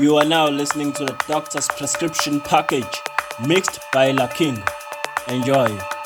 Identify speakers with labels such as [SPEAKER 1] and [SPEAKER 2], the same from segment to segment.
[SPEAKER 1] You are now listening to the Doctor's Prescription Package, mixed by La King. Enjoy.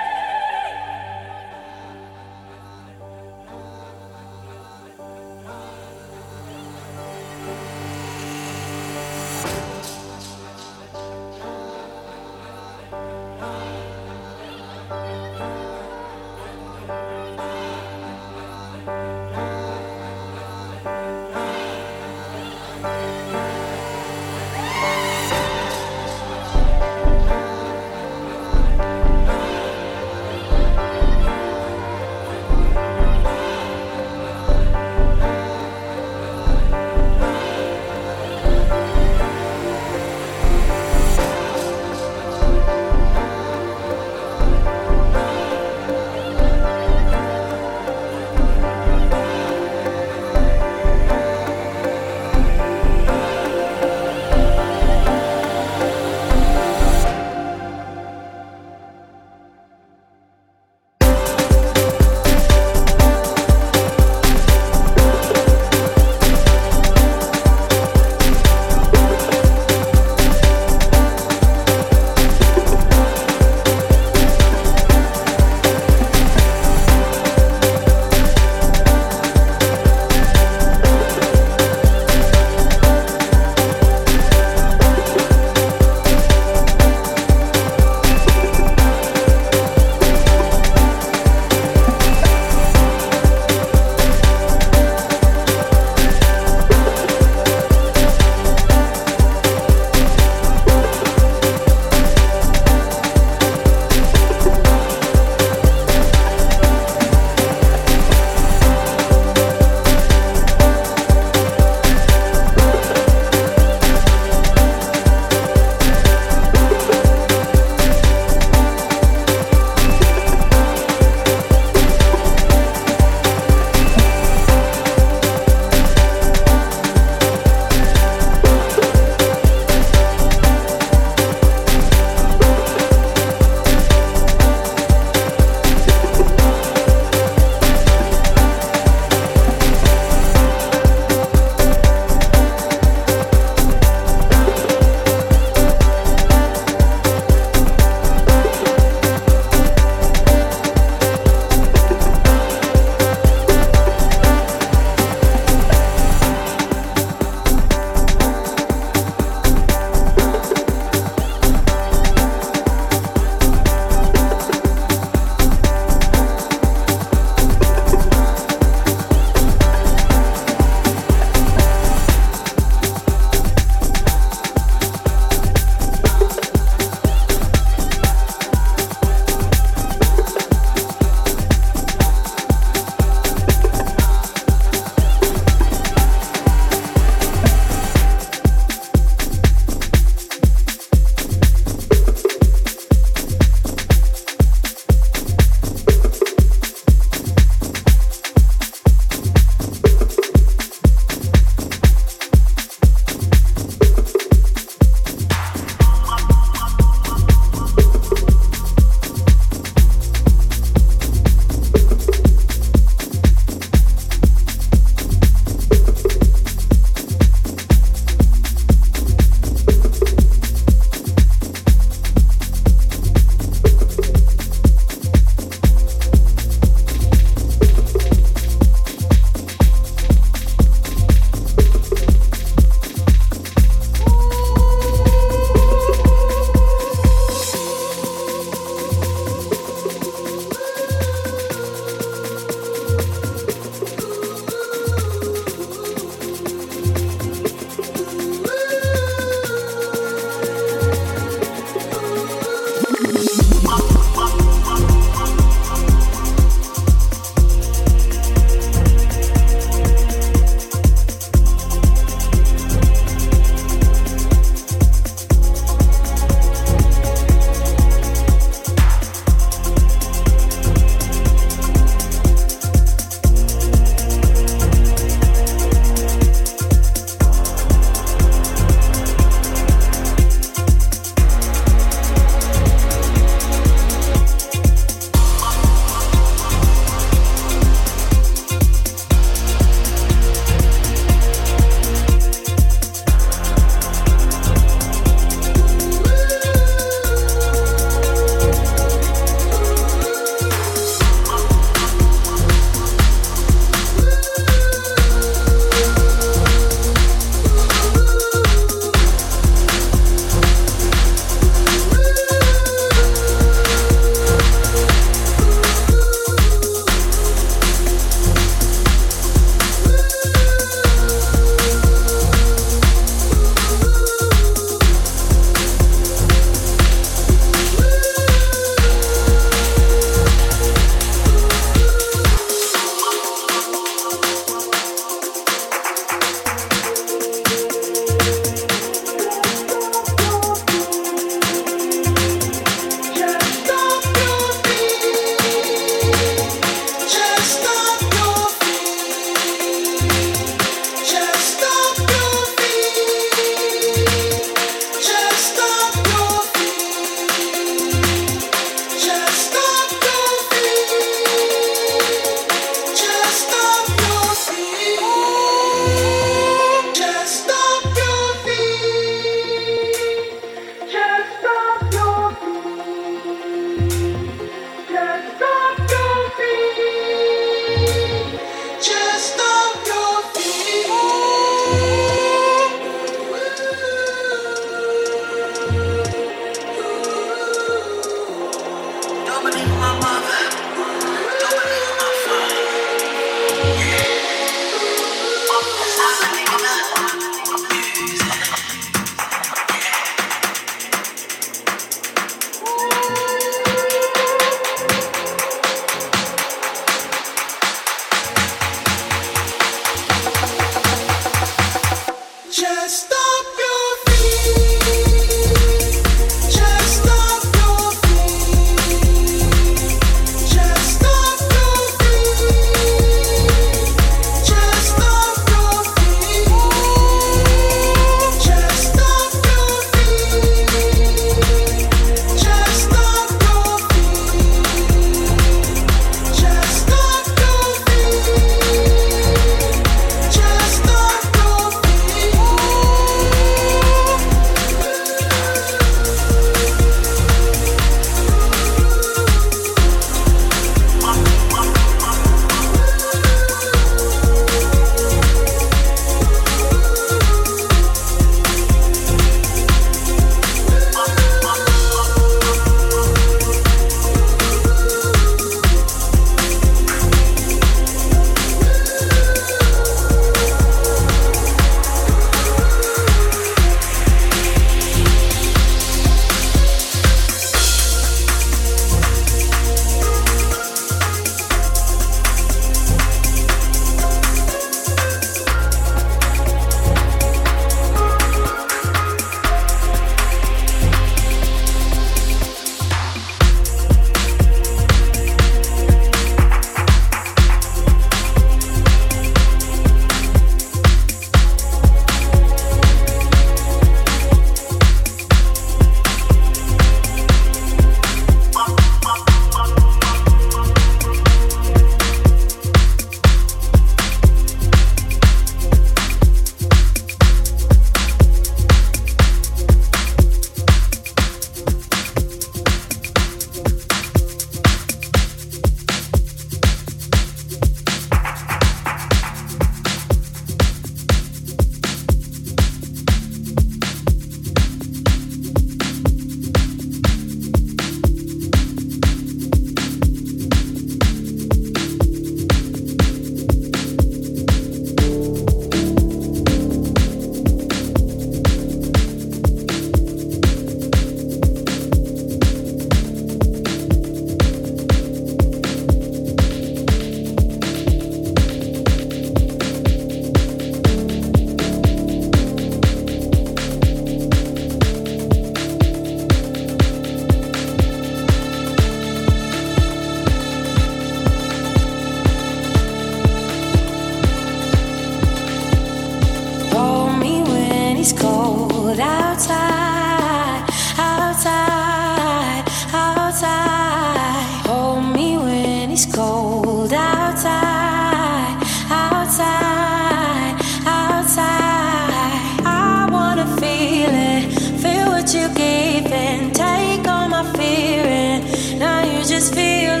[SPEAKER 2] just feel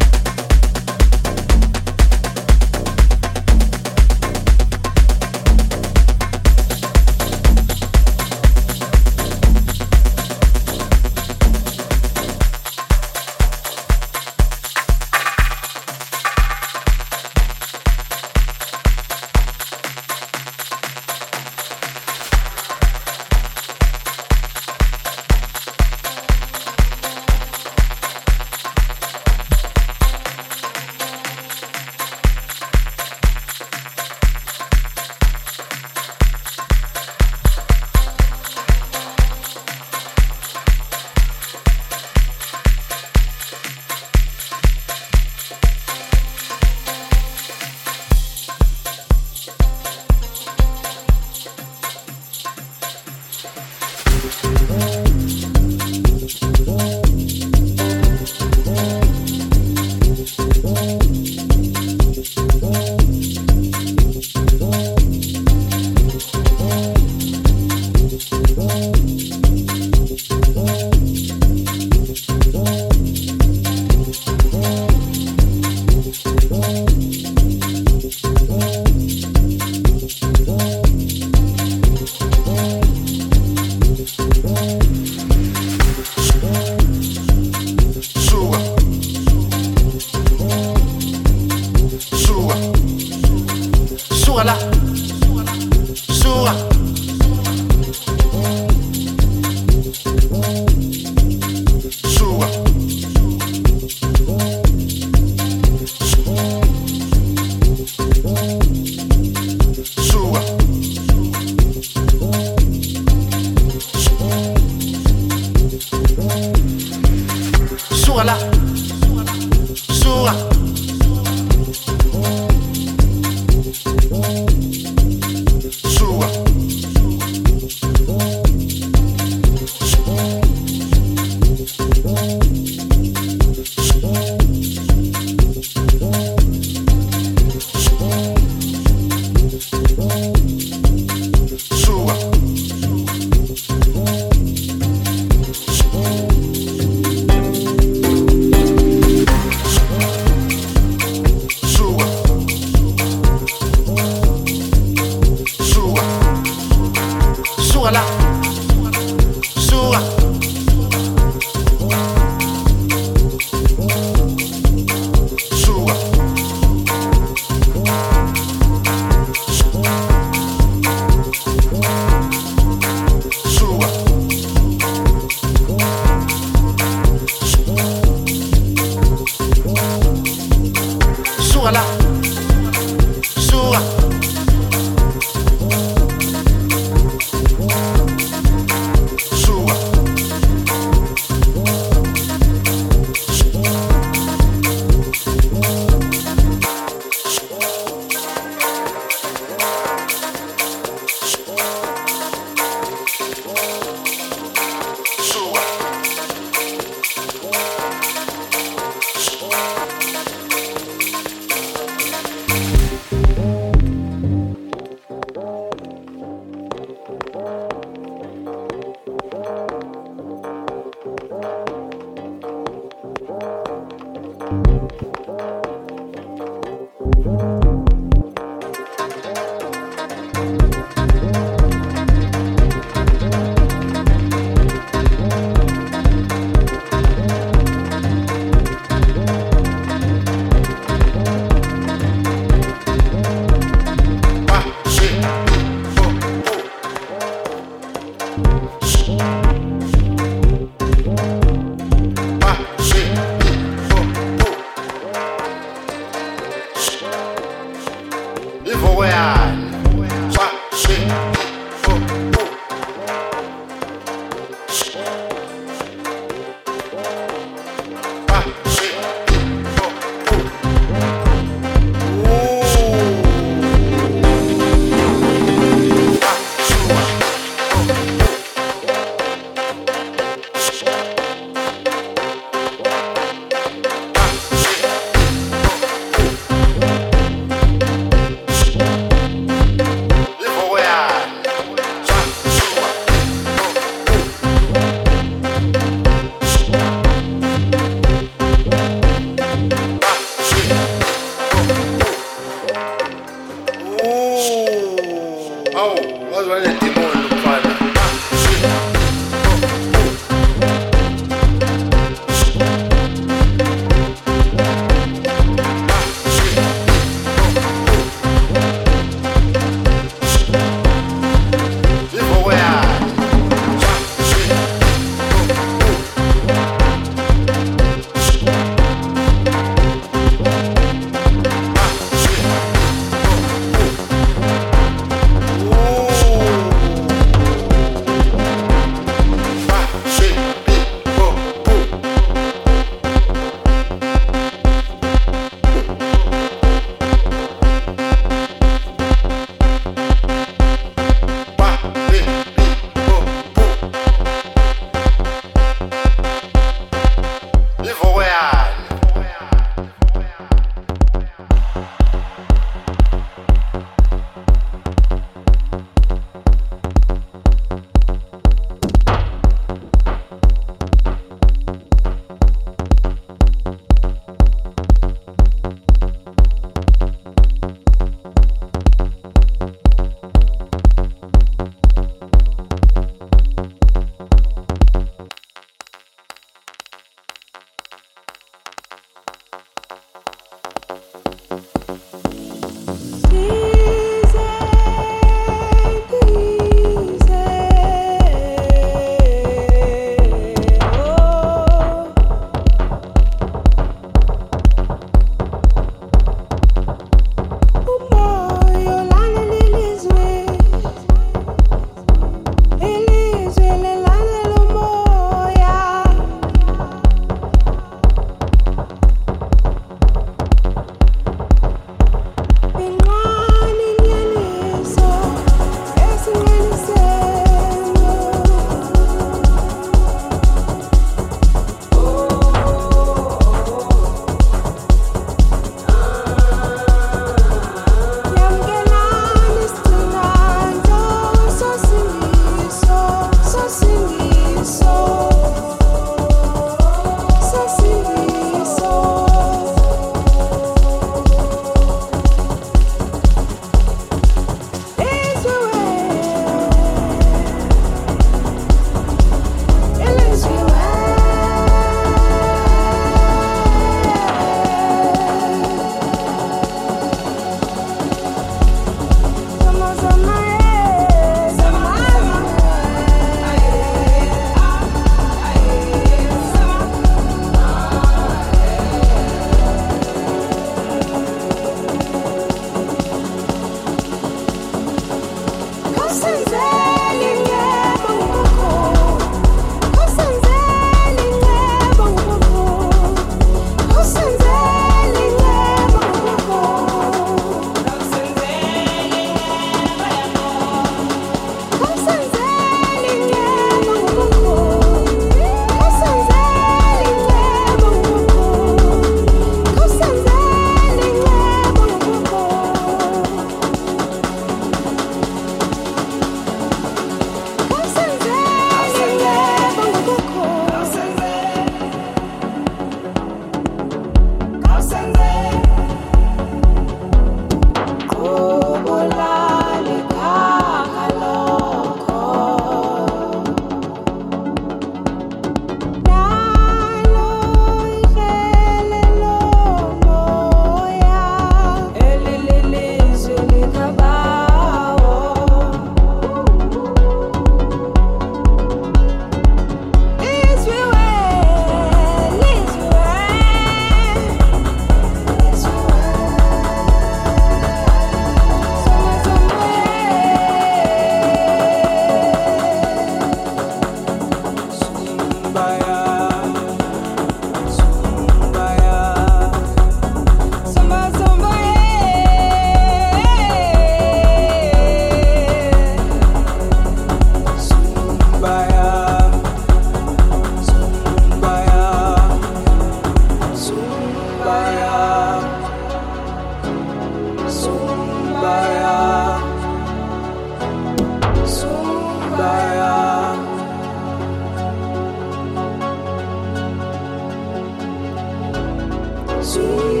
[SPEAKER 2] 主。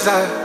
[SPEAKER 2] Kwelizayo